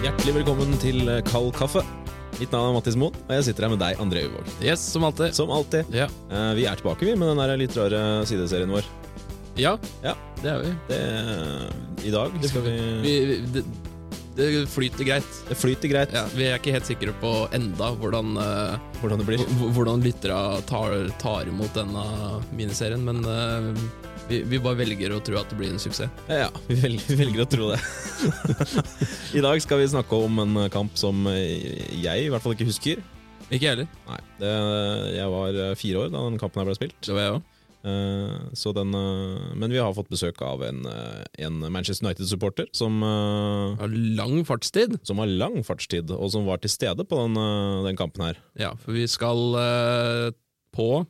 Hjertelig velkommen til Kald kaffe. Mitt navn er Mattis Moen, og jeg sitter her med deg, André Uvåg. Yes, som alltid. Som alltid. Ja. Eh, vi er tilbake vi med den litt rare sideserien vår. ja, Ja. det er vi. Det, I dag skal vi vi, vi det, det flyter greit. Det flyter greit Ja, vi er ikke helt sikre på enda hvordan, eh, hvordan det blir. h- hvordan lyttere tar, tar imot denne miniserien, men eh, vi, vi bare velger å tro at det blir en suksess. Ja, vi, velger, velger å tro det. I dag skal vi snakke om en kamp som jeg i hvert fall ikke husker. Ikke jeg heller. Nei, det, Jeg var fire år da den kampen her ble spilt. Det var jeg også. Eh, så den, eh, men vi har fått besøk av en, eh, en Manchester United-supporter som, har Lang fartstid. som har lang fartstid, og som var til stede på den, eh, den kampen her. Ja, for vi skal eh, på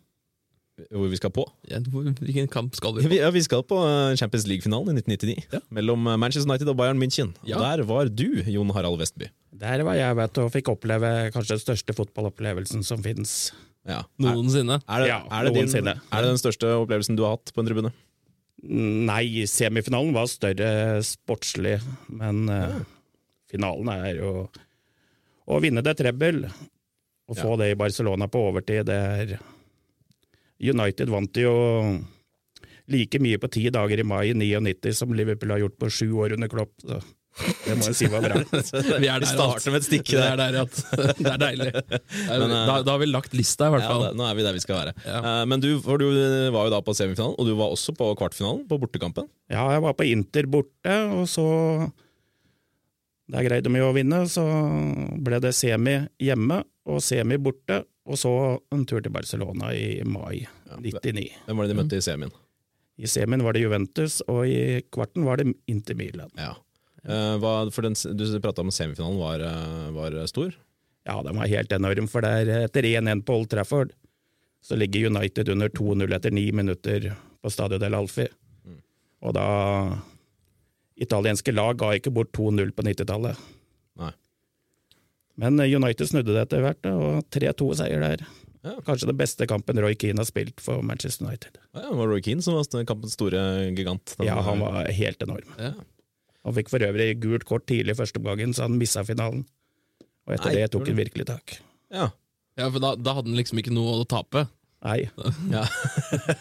Hvor vi skal på. ja, Hvilken kamp skal vi på? Vi, ja, vi skal på eh, Champions League-finalen i 1999, Ja. mellom eh, Manchester United og Bayern München. Ja. Og Der var du, Jon Harald Vestby. Der var jeg vet, og fikk oppleve kanskje den største fotballopplevelsen som finnes. Ja. Noensinne. er, det, Ja, er, det din, noensinne. er det den største opplevelsen du har hatt på en tribune? Nei, semifinalen var større sportslig, men eh, finalen er jo å vinne det trebbel. Å få det i Barcelona på overtid, det er United vant jo like mye på ti dager i mai 99 som Liverpool har gjort på sju år under Klopp. Så det må jeg si var bra. Vi er der starter med et stikke Det der. er der Det er deilig. Men, eh, da, da har vi lagt lista, i hvert Ja, fall. det, nå er vi der vi skal være. Ja. Eh, men du, for du var jo da på semifinalen, og du var også på kvartfinalen, på bortekampen. Ja, jeg var på Inter borte, og så Der greide vi å vinne, så ble det semi hjemme og semi borte, og så en tur til Barcelona i mai 99. Hvem var det de møtte i semien? I semien var det Juventus, og i kvarten var det Inter Milan. Ja. Eh, hva, den, du prata om semifinalen var, eh, var stor. Ja, den var helt enorm, for der etter 1-1 på Old Trafford så ligger United under 2-0 etter ni minutter på Stadio del Alfi. Og da Italienske lag ga ikke bort 2-0 på 90-tallet. Men United snudde det etter hvert, og 3-2-seier der. Ja. Kanskje den beste kampen Roy Keane har spilt for Manchester United. Ja, det var Roy Keane som var kampens store gigant. Den- Ja, han var helt enorm. ja. Han fikk for øvrig gult kort tidlig i første omgangen, så han missa finalen. Og etter Nei, det tok han virkelig tak. Ja. Ja, for da, da hadde han liksom ikke noe å tape. Nei, ja.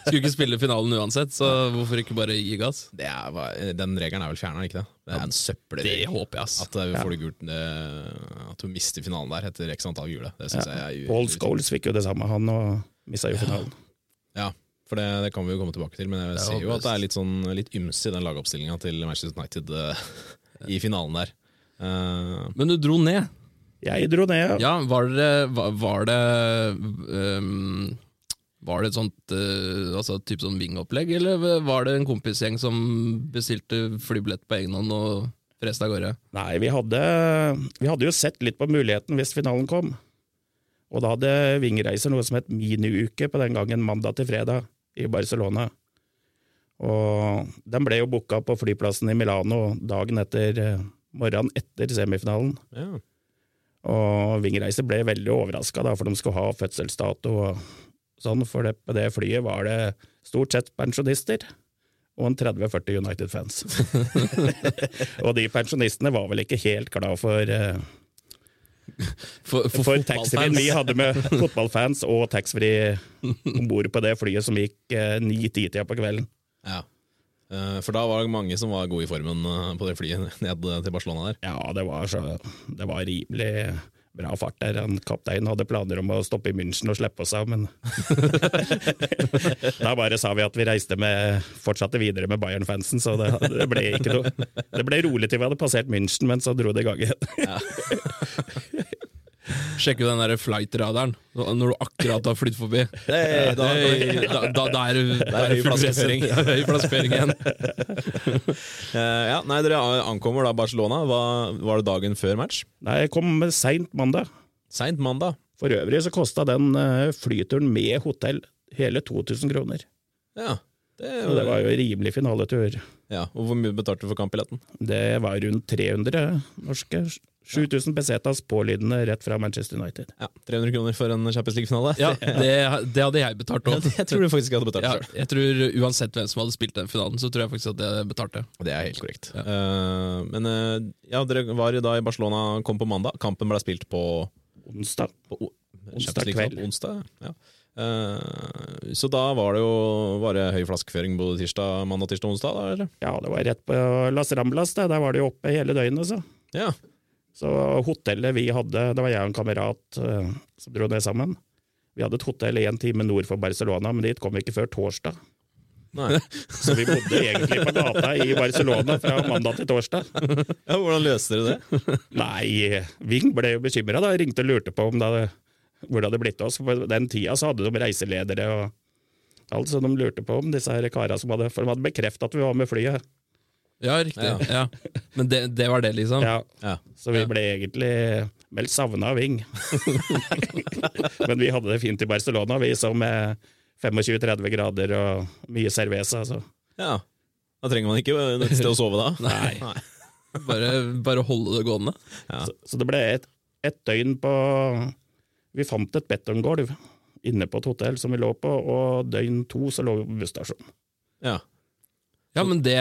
Skulle ikke spille finalen uansett, så hvorfor ikke bare gi gass? Det er, den regelen er vel fjerna, ikke det? Det er en Det håper jeg, ass. At eh, får du gult eh, At du mister finalen der etter x antall gule. Det synes jeg er Paul Scholes fikk jo det samme, han, og mista jo finalen. Ja, for det, det kan vi jo komme tilbake til, men jeg er ser jo at det er litt, sånn, litt ymse i den lagoppstillinga til Manchester United eh, i finalen der. Uh, Men du dro ned. Jeg dro ned. Ja, var det Var, var det ehm, Var det et sånt uh, altså typ sånn vingopplegg, eller var det en kompisgjeng som bestilte flybillett på egen hånd og reiste av gårde? Nei, vi hadde, vi hadde jo sett litt på muligheten hvis finalen kom. Og da hadde Vingreiser noe som het miniuke på den gangen mandag til fredag i Barcelona. Og den ble jo booka på flyplassen i Milano dagen etter eh, morgenen etter semifinalen. ja. Og Vingreiser ble veldig overraska, for de skulle ha fødselsdato og sånn, for det, på det flyet var det stort sett pensjonister. Og en 30-40 United-fans. og de pensjonistene var vel ikke helt glad for, eh, For, for, for taxfree-en vi hadde med fotballfans og taxfree om bord på det flyet som gikk ni-ti-tida på kvelden. ja. Eh, For da var det mange som var gode i formen eh, på det flyet ned til Barcelona der. Ja, det var, så, det var rimelig bra fart der. Han, kapteinen hadde planer om å stoppe i München og slippe oss av, men Da bare sa vi at vi reiste med, fortsatte videre med Bayern-fansen, så det, det ble ikke noe. Det ble rolig til vi hadde passert München, men så dro det i gang igjen. Sjekke den der flight-radaren når du akkurat har flydd forbi. Hey, da- Hey, da, da, da er høy full plassering. flaskering. Høy plassering igjen. Eh, ja, nei, Dere ankommer da Barcelona. Hva, var det dagen før match? Nei, jeg kom seint mandag. Seint mandag. For øvrig så kosta den eh, flyturen med hotell hele 2000 kroner. Ja. Det, var, det var jo en rimelig finaletur. ja. Og hvor mye betalte du for kampbilletten? Det var rundt 300 norske. 7000 pesetas pålydende rett fra Manchester United. Ja, 300 kroner for en Champions League-finale. Ja, det, det hadde jeg betalt òg. det tror du faktisk jeg hadde betalt Ja, jeg tror Uansett hvem som hadde spilt den finalen, så tror jeg faktisk at jeg betalte. Det er helt korrekt. Ja. Uh, men uh, ja, dere var jo da i Barcelona, kom på mandag. Kampen ble spilt på, Onsdag. på Onsdag Champions kveld. onsdag. Ja. Eh, så da var det jo bare høy flaskeføring både tirsdag, mandag, tirsdag og onsdag? Da, eller? Ja, det var rett på Las Ramblas, det. Der var det jo oppe hele døgnet, så. Ja. Så hotellet vi hadde, det var jeg og en kamerat eh, som dro ned sammen. Vi hadde et hotell én time nord for Barcelona, men dit kom vi ikke før torsdag. Nei. Så vi bodde egentlig på gata i Barcelona fra mandag til torsdag. ja, hvordan løste dere det? Nei, Ving ble jo bekymra, da. Ringte og lurte på om det hadde, hvor det hadde blitt av oss. På den tida så hadde de reiseledere og alt, så de lurte på om disse her kara som hadde For de hadde bekreftet at vi var med flyet. Ja, riktig. Ja. Ja. Men det, det var det, liksom? Ja, Ja. Så vi ble egentlig meldt savna av Ving. Men vi hadde det fint i Barcelona, vi som med 25-30 grader og mye cerveza. Så. ja. Da trenger man ikke et sted å sove da. Nei. Bare, bare holde det gående? Ja. Så, så det ble et, et døgn på Vi fant et betonggulv inne på et hotell som vi lå på, og døgn to så lå vi på busstasjonen. Ja. Ja, men det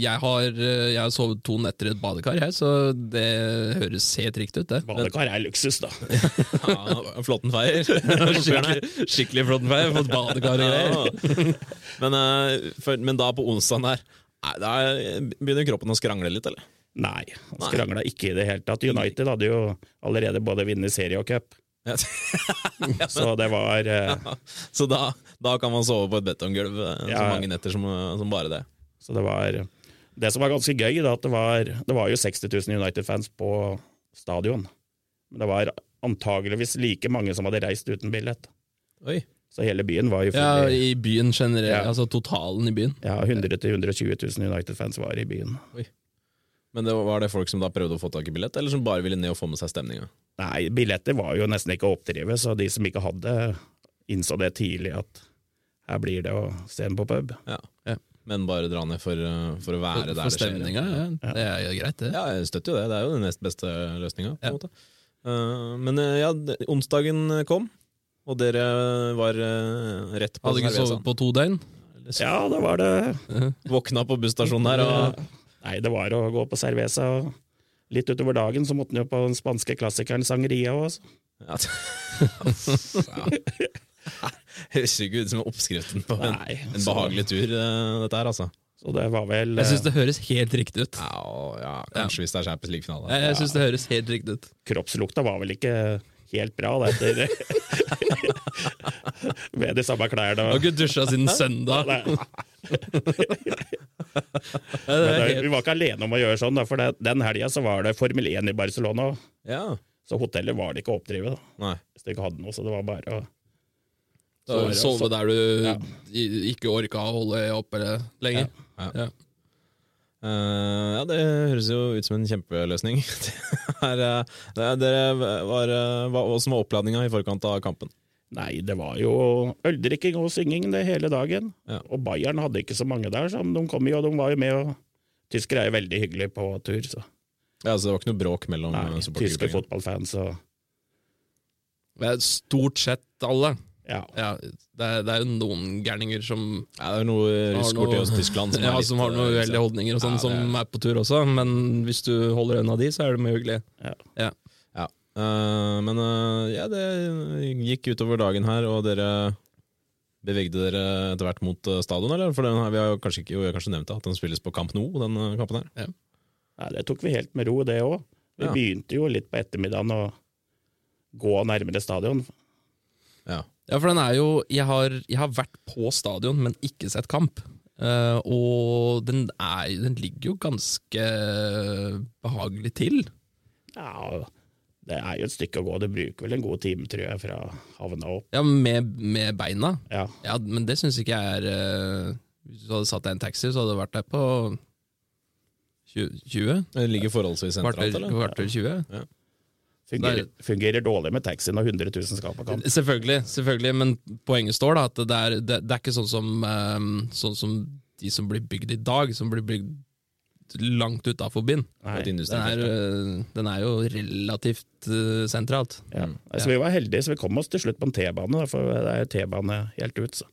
Jeg har, jeg har sovet to netter i et badekar, jeg, så det høres helt riktig ut, det. Badekar er luksus, da. ja Flåtten feier. skikkelig, skikkelig flott vei, fått badekar og greier. men, eh, men da på onsdagen der Da begynner kroppen å skrangle litt, eller? Nei, han skrangla ikke i det hele tatt. United hadde jo allerede både vunnet serie og cup, Ja. så det var ja, Så da, da kan man sove på et betonggulv eh, så mange netter som, som bare det. Så det var Det som var ganske gøy, da, at det var, det var jo 60 000 United-fans på stadion. Men det var antageligvis like mange som hadde reist uten billett. Oi. Så hele byen var jo full. Ja, i- byen generelt, Ja. altså totalen i byen. Ja, 100 000-120 000 United-fans var i byen. Oi. Men det var, var det folk som da prøvde å få tak i billett, eller som bare ville ned og få med seg stemninga? Nei, billetter var jo nesten ikke å oppdrive, så de som ikke hadde, innså det tidlig at her blir det å se den på pub. Ja. Men bare dra ned for, eh, for å være For, der for det skjer. stemninga, ja. Det er jo greit, det. Ja, jeg støtter jo det. Det er jo den nest beste løsninga. Ja. Eh, men eh, ja, onsdagen kom, og dere var rett på Hadde ikke sovet på to døgn. Ja, da var det Våkna på busstasjonen her og Nei, det var å gå på cerveza. og Litt utover dagen så måtte han jo på den spanske klassikeren Sangria også. ja. ja. Høres ikke ut som oppskriften på en, Nei, en behagelig tur, eh, dette her, altså. Så det var vel Jeg syns det høres helt riktig ut. Ja, og- ja kanskje hvis det er Champions League-finale. Jeg, jeg synes det høres helt riktig ut. kroppslukta var vel ikke helt bra det. etter Med de samme klærne. Har ikke dusja siden søndag. Ja, men er vi var ikke alene om å gjøre sånn, da, for det, den helga så var det Formel 1 i Barcelona. Ja. Så hotellet var det ikke å oppdrive, da, Nei. hvis det ikke hadde noe. Så det var bare å Sove der du Ja. ikke orka å holde oppe lenger. Ja. Ja. Uh, ja, det høres jo ut som en kjempeløsning. Det er, eh, det dere var, eh, hva hvordan var oppladninga i forkant av kampen? Nei, det var jo øldrikking og synging det hele dagen. Ja. Og Bayern hadde ikke så mange der, så de kom jo, og de var jo med. og Tyskere er jo veldig hyggelige på tur, så Ja, Så det var ikke noe bråk mellom nei, eh, tyske fotballfans og stort sett alle. Ja. Ja, det, er, det er jo noen gærninger som Ja, det er noe Har borti i noe- Øst-Tyskland som, ja, litt, som har noen eh, uheldige holdninger, og sånn, Ja, er- som er på tur også. Men hvis du holder øynene av de, så er de hyggelige. Ja. Eh, men uh, ja, det gikk utover dagen her, og dere bevegde dere etter hvert mot stadion, eller? For den, her- vi har jo kanskje ikke jo, kanskje nevnt det, at den spilles på Kamp Nou, den kampen her. Nei, det tok vi helt med ro, det òg. Vi Ja. begynte jo litt på ettermiddagen å gå nærmere stadion. Ja. Ja, for den er jo Jeg har, jeg har vært på stadion, men ikke sett kamp. Uh, og den, er, den ligger jo ganske behagelig til. Ja, det er jo et stykke å gå. Det bruker vel en god time, tror jeg, fra havna opp. Ja, med, med beina. Ja, Ja, men det syns ikke jeg er uh, Hvis du hadde satt deg i en taxi, så hadde du vært der på 20? 20? Det ligger forholdsvis sentralt, eller? kvarter 20? Fungerer, fungerer dårlig med taxi når 100 000 skal på kamp. Selvfølgelig, selvfølgelig, men poenget står da at det er, det, det er ikke sånn som, eh, sånn som de som blir bygd i dag, som blir bygd langt utafor byen. Den den er jo relativt uh, sentralt. Ja. Så vi var heldige, så vi kom oss til slutt på en T-bane, for det er jo T-bane helt ut. Så.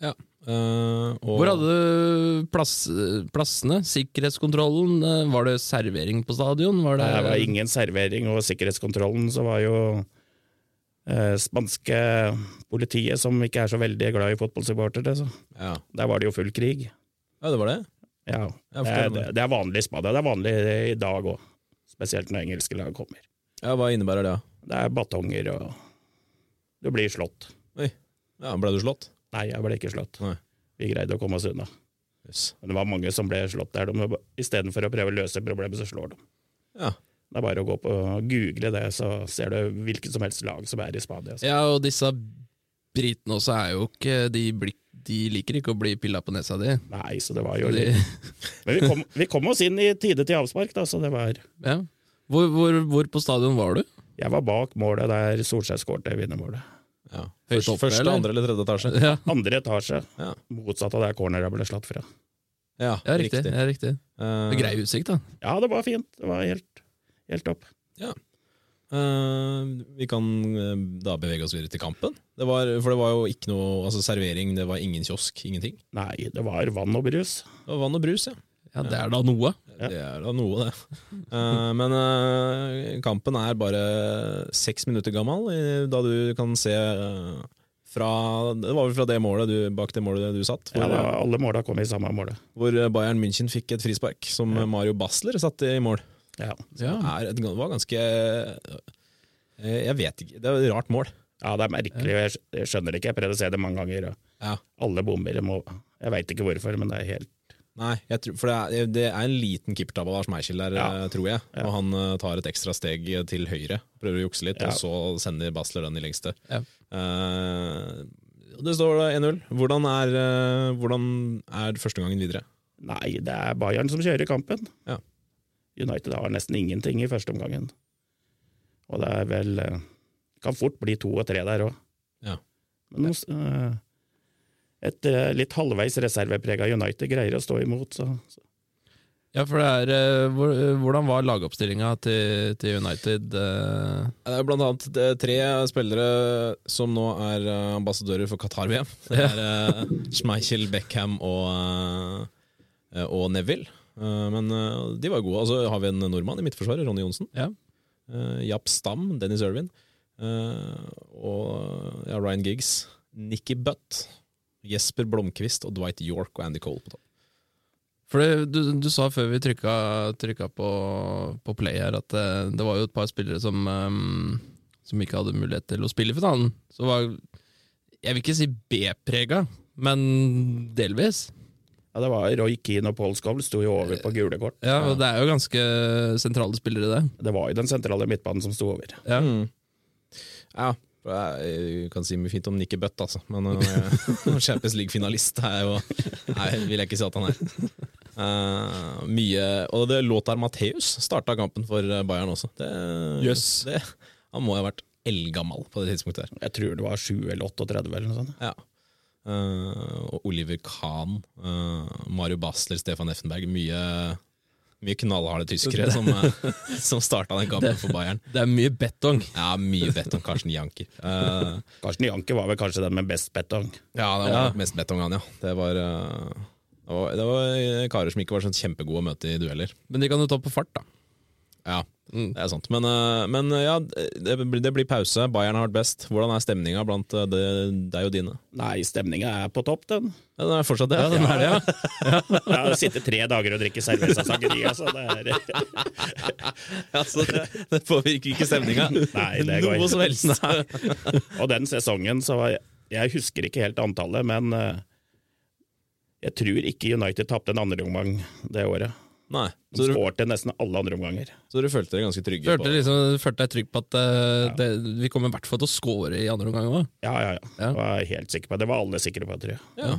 Ja. Eh, og Hvor hadde du plass, plassene? Sikkerhetskontrollen? øh, Var det servering på stadion? Var det, Det var ingen servering, og sikkerhetskontrollen så var jo eh, spanske politiet, som ikke er så veldig glad i fotballsupportere, så ja. der var det jo full krig. ja, det var det? Ja, det, er, det. det er vanlig i Spania, det er vanlig i dag òg. Spesielt når engelske lag kommer. Ja, Hva innebærer det? Det er batonger, og du blir slått. Ja, Ble du slått? Nei, jeg ble ikke slått. Nei. Vi greide å komme oss unna. Yes. Men det var mange som ble slått der. De, Istedenfor å prøve å løse problemet, så slår de. Ja. Det er bare å gå på google det, så ser du hvilket som helst lag som er i Spania. Så. Ja, og disse britene også er jo ikke De, blir, de liker ikke å bli pilla på nesa di. Nei, så det var jo De, litt Men vi kom, vi kom oss inn i tide til avspark, da, så det var ja. hvor, hvor, hvor på stadion var du? Jeg var bak målet der Solskjær skårte vinnermålet. Ja. Høyt oppe, første, eller? andre eller tredje etasje? Ja, Andre etasje, Ja, motsatt av der cornera ble slått fra. ja, ja riktig. Ja, riktig. Eh, Grei utsikt, da. Ja, det var fint. Det var helt, helt topp. Uh, vi kan uh, da bevege oss videre til kampen. Det var, for det var jo ikke noe altså servering, det var ingen kiosk, ingenting. Nei, det var vann og brus. Det var vann og brus, ja. Ja, Det er da noe. Ja. Det er da noe, det. Uh, men uh, kampen er bare seks minutter gammel, da du kan se uh, fra Det var vel fra det målet du, bak det målet du satt, hvor, Ja, da, alle måla kom i samme målet. hvor Bayern München fikk et frispark som Mario Basler satte i mål. Ja. Ja. Er, et- det var ganske eh, Jeg vet ikke. Det er et rart mål. ja, det er merkelig. og Jeg skjønner det ikke. Jeg prøvde å se det mange ganger. Og Ja. alle bomber. Jeg Jeg veit ikke hvorfor, men det er helt Nei, jeg tror, for det er, det er en liten keepertabbe av Lars-Meichel der, Ja. eh, tror jeg. Ja. Og han eh, tar et ekstra steg til høyre, prøver å jukse litt, Ja. og så sender Basler den i lengste. Ja. Uh, det står 1-0. Hvordan er, eh, hvordan er første gangen videre? Nei, det er Bayern som kjører kampen. Ja. United har nesten ingenting i første omgangen. Og det er vel Kan fort bli to og tre der òg. Ja. Men eh, et eh, litt halvveis reserveprega United greier å stå imot, så, så Ja, for det er eh, eh, Hvordan var lagoppstillinga til, til United? eh? Det er blant annet tre spillere som nå er ambassadører for Qatar-VM. Det er Schmeichel, Beckham og, og Neville. Men de var gode. Og så har vi en nordmann i midtforsvaret, Ronny Johnsen. Ja. Japp Stam, Dennis Irvin. og ja, Ryan Giggs. Nikki Butt. Jesper Blomkvist og Dwight York og Andy Cole på topp. For det, du, du sa før vi trykka, trykka på, på play her, at det, det var jo et par spillere som, um, som ikke hadde mulighet til å spille i finalen. Så var Jeg vil ikke si B-prega, men delvis. Ja, det var Roy Keane og Paul Scovel sto jo over på gule kort. Ja, og Det er jo ganske sentrale spillere, det. Det var jo den sentrale midtbanen som sto over. Ja. Mm. Ja, jeg kan si mye fint om Nikki Butt, altså. Men uh, Champions League-finalist vil jeg ikke si at han er. Uh, mye Og det Lothar Matheus starta kampen for Bayern også. Det, yes. det, han må ha vært eldgammel på det tidspunktet der. Jeg tror det var 7 eller 38 eller noe sånt. Ja. Uh, og Oliver Kahn, eh, Mario Basler, Stefan Effenberg. Mye, mye knallharde tyskere som, uh, som starta den kampen for Bayern. Det er mye betong. Ja, mye betong. Karsten Janker. Uh, Karsten Janker var vel kanskje den med best betong. Ja, det var Ja. mest betong han, ja. Det var, uh, det var, det var karer som ikke var sånn kjempegode å møte i dueller. Men de kan jo ta på fart, da. Ja, Mm. det er sant. Men, eh, men eh, ja, det, blir- det blir pause. Bayern har vært best. Hvordan er stemninga blant eh, det- deg og dine? Nei, stemninga er på topp, den. Ja, den er fortsatt det. Ja, den er det, ja. Jeg har sittet tre dager og drikker Cerveza Sangria, så det er altså, det, det påvirker ikke stemninga. Nei, det går Noe som helst. Og den sesongen, så var jeg, jeg husker ikke helt antallet, men jeg tror ikke United tapte en andre omgang det året. Nei, De så du, skårte nesten alle andre omganger. så du følte deg ganske trygge Følte, på liksom, følte deg trygg på at eh, det, vi kommer i hvert fall til å score i andre omgang òg. Ja, ja, ja. Ja. Jeg helt sikker på det. Var alle sikre på, tror jeg. Ja.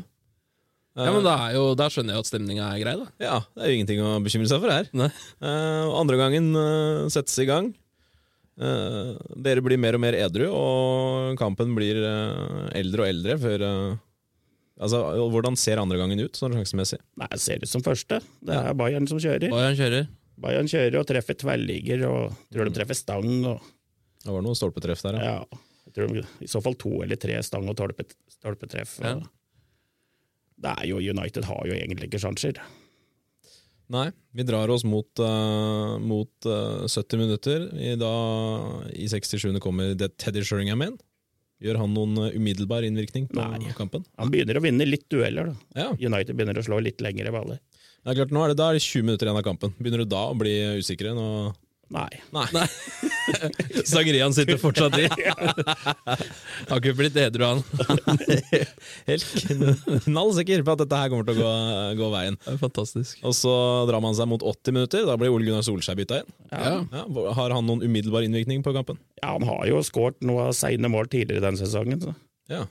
Ja, men da, er jo, da skjønner jeg at stemninga er grei, da. ja, det er jo ingenting å bekymre seg for her. Nei. Uh, andre gangen uh, settes i gang. Uh, dere blir mer og mer edru, og kampen blir eldre og eldre før, Altså, Hvordan ser andre gangen ut, sånn sjansemessig? Nei, det ser ut som første. Det er Bayern som kjører. Bayern kjører. Bayern kjører og treffer tverrligger, og tror de treffer stang. og Det var noen stolpetreff der, ja. ja, jeg tror de, I så fall to eller tre stang og stolpe, stolpetreff. Ja. og Det er jo United har jo egentlig ikke sjanser. Nei, vi drar oss mot, uh, mot uh, 70 minutter. I, da, I 67. kommer det Teddy Sheringham inn. Gjør han noen eh, umiddelbar innvirkning på Nei. kampen? Han begynner å vinne litt dueller. da. Ja, United begynner å slå litt lengre baller. det er klart, nå er det, Da er det 20 minutter igjen av kampen. Begynner du da å bli usikker? Nå? Nei. Nei. Sangerian sitter fortsatt i. Har ikke blitt edru, han. Helt knallsikker på at dette her kommer til å gå, gå veien. Det er fantastisk. Og så drar man seg mot 80 minutter. Da blir Ole Gunnar Solskjær bytta inn. Ja. Ja, har han noen umiddelbar innvirkning på kampen? Ja, Han har jo skåret noe seine mål tidligere den sesongen. Så. Ja.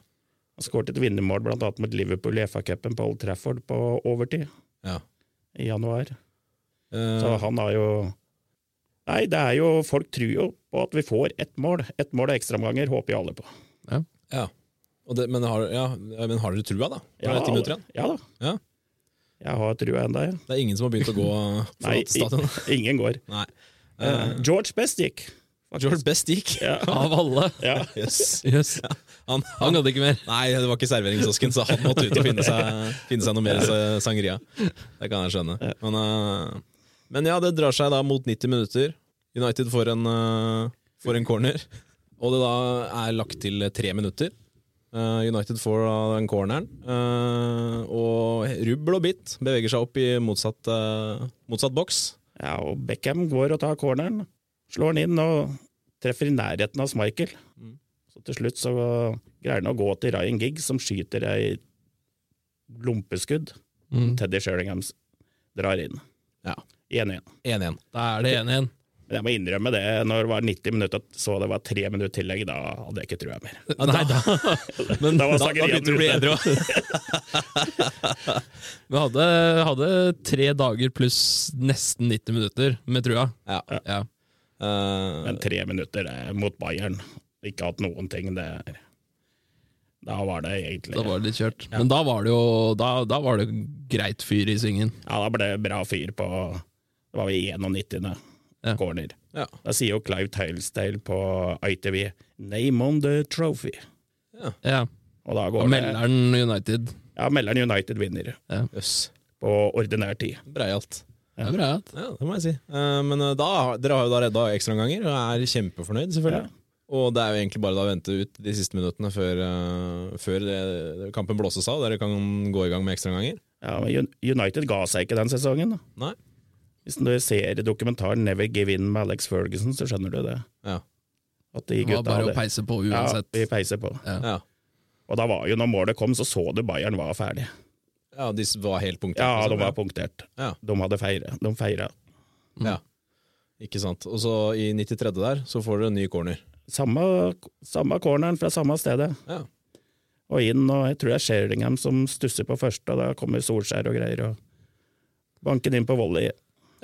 Han skåret et vinnermål blant annet mot Liverpool i FA-cupen på Old Trafford på overtid ja. i januar. Uh... Så han har jo Nei, det er jo Folk tror jo på at vi får ett mål. Ett mål og ekstraomganger håper jo alle på. ja. Og det, men, har, ja, men har dere trua, da? Ja, det ti ja da. Ja. Jeg har trua ennå, ja. Det er ingen som har begynt å gå Nei, stadion? ingen går. Nei. Uh, George Best gikk. George Best gikk. Ja. Av alle. ja. Yes. Yes. Han, Han hadde ikke mer. Nei, det var ikke serveringssosken, så han måtte ut og finne seg, finne seg noe mer sa- Sangeria. Det kan jeg skjønne. Men, eh, men ja, det drar seg da mot 90 minutter. United får en, uh, får en corner, og det da er lagt til tre minutter. Uh, United får da den corneren, Uh, og rubbel og bitt beveger seg opp i motsatt, motsatt boks. ja, og Beckham går og tar corneren. Slår den inn og treffer i nærheten av Schmeichel. Mm. Så til slutt så greier han å gå til Ryan Giggs, som skyter ei lompeskudd. Mm. Teddy Sheringham drar inn. Ja. 1-1. 1-1. Da er det 1-1. Men jeg må innrømme det, når det var 90 minutter så det var tre minutter tillegg, da hadde jeg ikke trua mer. Nei, da, Men da Da, da begynte du å bli edru. vi hadde, hadde tre dager pluss nesten 90 minutter med trua. Ja. Ja. Eh, Men tre minutter det er mot Bayern. Ikke hatt noen ting. Det er Da var det egentlig Da var det litt kjørt. Men da var det jo da, da var det greit fyr i svingen. Ja, da ble det bra fyr på Det var i 91. Ja. corner. ja. Da sier jo Clive Tilesdale på ITV 'Name on the trophy'. Ja. Og da Og går det Melderen United. Ja, Melderen United vinner Yes. på ordinær tid. Breialt. Det er bra. Ja, det må jeg si. Uh, men eh, da, dere har jo da redda ekstraomganger og er kjempefornøyd, selvfølgelig. Og det er jo egentlig bare da å vente ut de siste minuttene før, uh, før det, kampen blåses av. Dere kan gå i gang med ekstraomganger. Ja, men United ga seg ikke den sesongen. da. Nei? Hvis du ser dokumentaren 'Never Give In' med Alex Ferguson, så skjønner du det. Ja. At de Det var gutta bare å peise på uansett. Ja, de vi peiser på. Ja. Ja. Og da var jo, når målet kom, så så du Bayern var ferdig. ja, de var helt punktert. Ja, liksom. de var punktert. Ja. De hadde feira. De feira. Ja. Ikke sant. Og så i 93. der så får dere en ny corner. Samme, samme corneren fra samme stedet. Ja. Og inn, og jeg tror det er Sheringham som stusser på første, og da kommer Solskjær og greier, og banker den inn på volley.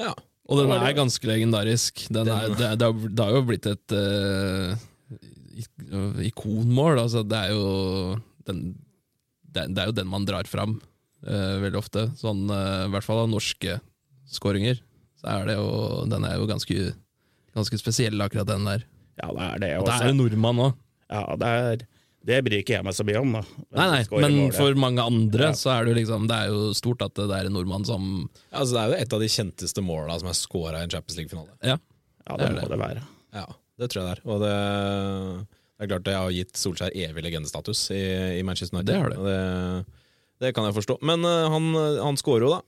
Ja. Og den er ganske legendarisk. Den er, det, det, har, det har jo blitt et uh, ikonmål. Altså, det er jo den, det, det er jo den man drar fram uh, veldig ofte. Sånn, uh, I hvert fall av norske skåringer. Så er det jo, den er jo ganske, ganske spesiell, akkurat den der. Ja, det er det Og det er jo nordmann òg. Ja, det, er, det bryr ikke jeg meg så mye om, da. Nei, nei, men målet. for mange andre Ja. så er det liksom Det er jo stort at det er en nordmann som Ja, altså, det er jo et av de kjenteste måla som er scora i en Champions League-finale. Ja. Ja, det det må det. det være. Ja, det tror jeg det er. Og det, det er klart det har gitt Solskjær evig legendestatus i, i Manchester United. Det har det. Og det, det kan jeg forstå. Men uh, han, han scorer jo, da.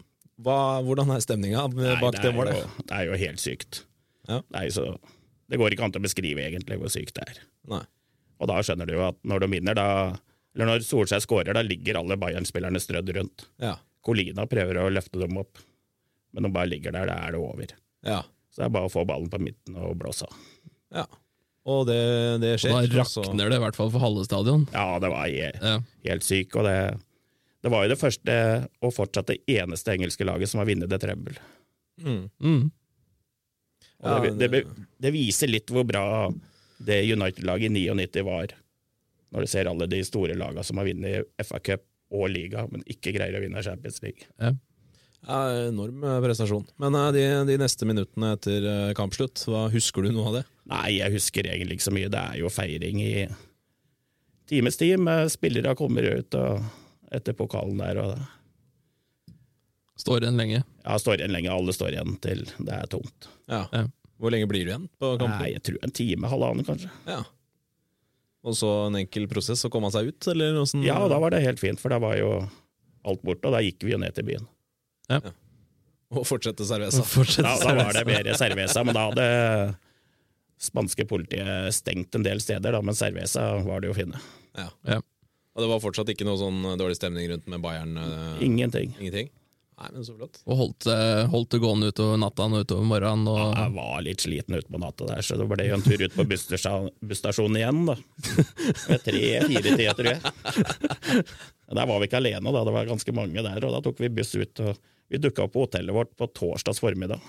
Hva, hvordan er stemninga Nei, bak det, målet? Jo, det er jo helt sykt. Ja. Er så, det går ikke an å beskrive egentlig hvor sykt det er. Nei. Og da skjønner du jo at når de vinner, da Eller når Solskjær skårer, da ligger alle Bayern-spillerne strødd rundt. Ja. Colina prøver å løfte dem opp, men de bare ligger der, da er det over. Ja. Så det er bare å få ballen på midten og blåse av. ja. Og det, det skjer. og da rakner det i hvert fall for halve stadion. Ja, det var helt, Ja. helt syk, og det det var jo det første og fortsatt det eneste engelske laget som har vunnet det treble. Mm. Mm. Ja, det, det viser litt hvor bra det United-laget i 99 var, når du ser alle de store lagene som har vunnet FA Cup og liga, men ikke greier å vinne Champions League. Ja, enorm eh, prestasjon. Men eh, de, de neste minuttene etter eh, kampslutt, hva husker du noe av det? Nei, jeg husker egentlig ikke så mye. Det er jo feiring i times tid. med Spillere kommer ut og etter pokalen der. og Står igjen lenge. Ja, står igjen lenge. Alle står igjen til det er tomt. Ja. Ja. Hvor lenge blir du igjen på kampen? Nei, jeg tror en time, halvannen kanskje. Ja. Og så en enkel prosess å komme seg ut, eller åssen? Ja, da var det helt fint, for da var jo alt borte, og da gikk vi jo ned til byen. Og fortsette Cerveza. Fortsette Da, da var det mer Cerveza, men da hadde spanske politiet stengt en del steder, da, men Cerveza var det jo fine. Ja. Ja. Og det var fortsatt ikke noe sånn dårlig stemning rundt med Bayern? eh, Ingenting. Ingenting? Nei, men så flott. Og holdt, det- holdt det gående utover natta og utover morgenen. Og, Jeg var litt sliten utpå natta der, så det ble jo en tur ut på busstasjonen igjen, da. Med Tre-fire tider, tror jeg. Der var vi ikke alene, da. Det var ganske mange der, og da tok vi buss ut. og Vi dukka opp på hotellet vårt på torsdags formiddag.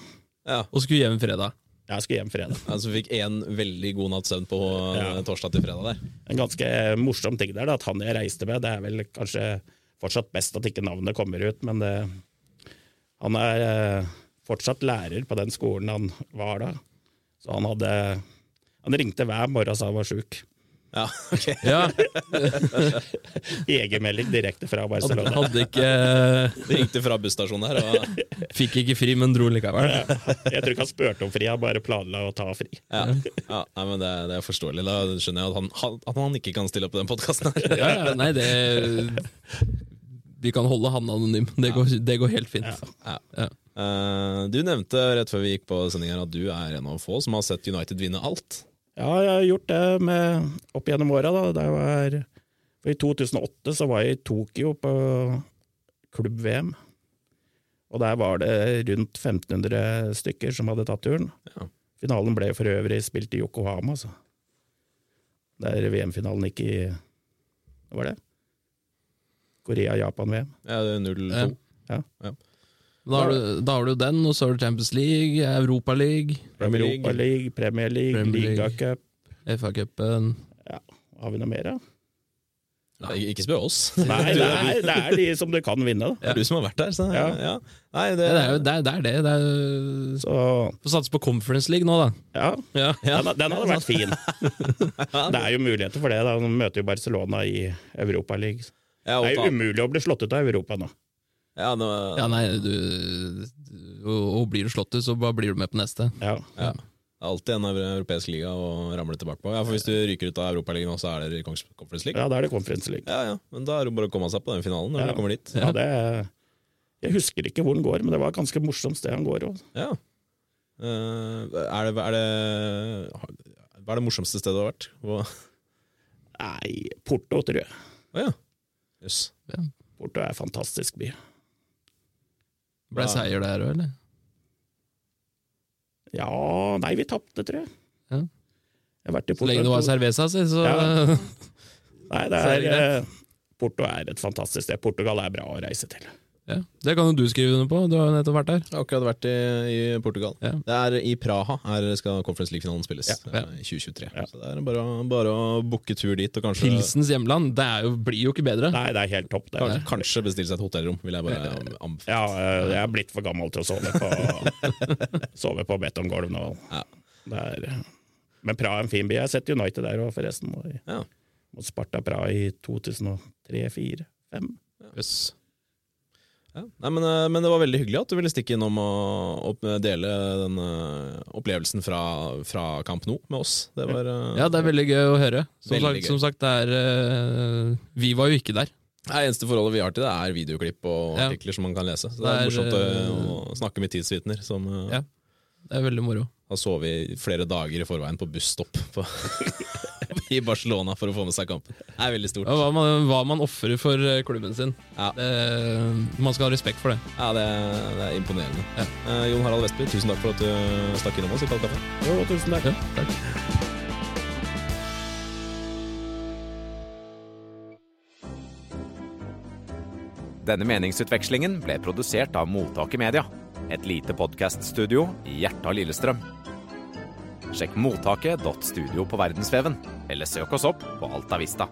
Ja. og skulle hjem fredag. Jeg skulle hjem fredag. Altså fikk én veldig god natts søvn på eh, Ja. torsdag til fredag der. En ganske morsom ting der, da, at han jeg reiste med, det er vel kanskje fortsatt best at ikke navnet kommer ut, men det, han er eh, fortsatt lærer på den skolen han var da. Så han hadde Han ringte hver morgen og sa han var sjuk. Ja, ok. Ja, Egenmelding direkte fra Barcelona. hadde ikke ringte fra busstasjonen her, og Fikk ikke fri, men dro likevel. Jeg tror ikke han spurte om fri, han bare planla å ta fri. ja. ja nei, men det, det er forståelig. Da skjønner jeg at han, han, at han ikke kan stille opp i den podkasten her. Ja, ja, nei, det Vi kan holde han anonym. Det går, det går helt fint. Ja. Ja. Eh, du nevnte rett før vi gikk på sending at du er en av få som har sett United vinne alt. Ja, jeg har gjort det med, opp gjennom åra. I 2008 så var jeg i Tokyo på klubb-VM. Og der var det rundt 1500 stykker som hadde tatt turen. Ja. Finalen ble for øvrig spilt i Yokohama, så. Der VM-finalen gikk i Hva var det? Korea-Japan-VM. Ja, det er 0-2. Ja. Da har, du, da har du den, og så har du Champions League, Europa League, Premier League. Europa League, Premier League, Premier League. Ligacup. FA-cupen Har vi noe mer, da? Nei, Ikke spør oss. Nei, det er, det er de som du kan vinne, da. Det er du som har vært der. Så, ja. Ja. Nei, det, Det er jo det. Er, det, er det. det er, Så Få satse på Conference League nå, da. ja, Ja. den, den hadde vært fin. Det er jo muligheter for det. da De møter jo Barcelona i Europa League. Ja, Det er jo umulig å bli slått ut av Europa nå. ja, nå, Ja, nei, du, og, og blir du slått ut, så bare blir du med på neste. Ja. ja. Er alltid en europeisk liga å ramle tilbake på. Ja, for Hvis du ryker ut av Europaligaen nå, så er det i Conference League. ja, da er det Conference League. Ja, ja, men da er det bare å komme seg på den finalen når Ja. du kommer dit. Ja, det Jeg husker ikke hvor den går, men det var et ganske morsomt sted han går. også. Ja. Uh, er, det, er det Hva er det morsomste stedet du har vært? Hva? Nei, Porto, tror jeg. ja. Jøss. Porto er en fantastisk by. Ble det seier der òg, eller? Ja Nei, vi tapte, tror jeg. Ja. Jeg har i Så lenge det var Cerveza, si, så Ja. Nei, det er eh, Porto er et fantastisk sted. Portugal er bra å reise til. Ja. Det kan jo du skrive under på, du har jo nettopp vært der. Jeg har akkurat vært i, i Portugal. Ja. Det er I Praha her skal Conference League-finalen spilles Ja. ja i 2023. Ja. Så det er bare, bare å booke tur dit og kanskje, Pilsens hjemland, det er jo, blir jo ikke bedre. Nei, det er helt topp. Det. kanskje, kanskje bestille seg et hotellrom, vil jeg bare anbefale. Ja, eh, jeg er blitt for gammel til å sove på, sove på betonggulv nå. Ja. Det er, men Praha er en fin by. Jeg har sett United der òg, forresten. Ja. Mot Sparta Praha i 2003-2004-2005. Jøss. Ja. Nei, men, eh, men det var veldig hyggelig at du ville stikke innom og, og dele den eh, opplevelsen fra, fra Camp Nou med oss. Det var eh, Ja, det er veldig gøy å høre. Som, sagt, som sagt, det er Vi var jo ikke der. Det eneste forholdet vi har til det, er videoklipp og Ja. artikler som man kan lese. Så det Det er er, morsomt å, å snakke med tidsvitner som Ja. Det er veldig moro. har sovet vi flere dager i forveien på busstopp på, i Barcelona for å få med seg kampen. Det er veldig stort. Ja, hva man, hva man ofrer for eh, klubben sin. Ja. Det, man skal ha respekt for det. Ja, det, det er imponerende. Ja. Eh, Jon Harald Vestby, tusen takk for at du stakk innom oss i Kald kaffe. Jo, tusen takk. Ja, takk. Denne meningsutvekslingen ble produsert av Mottaket Media, et lite podkaststudio i hjertet av Lillestrøm. Sjekk mottaket.studio på verdensveven, eller søk oss opp på Alta Vista.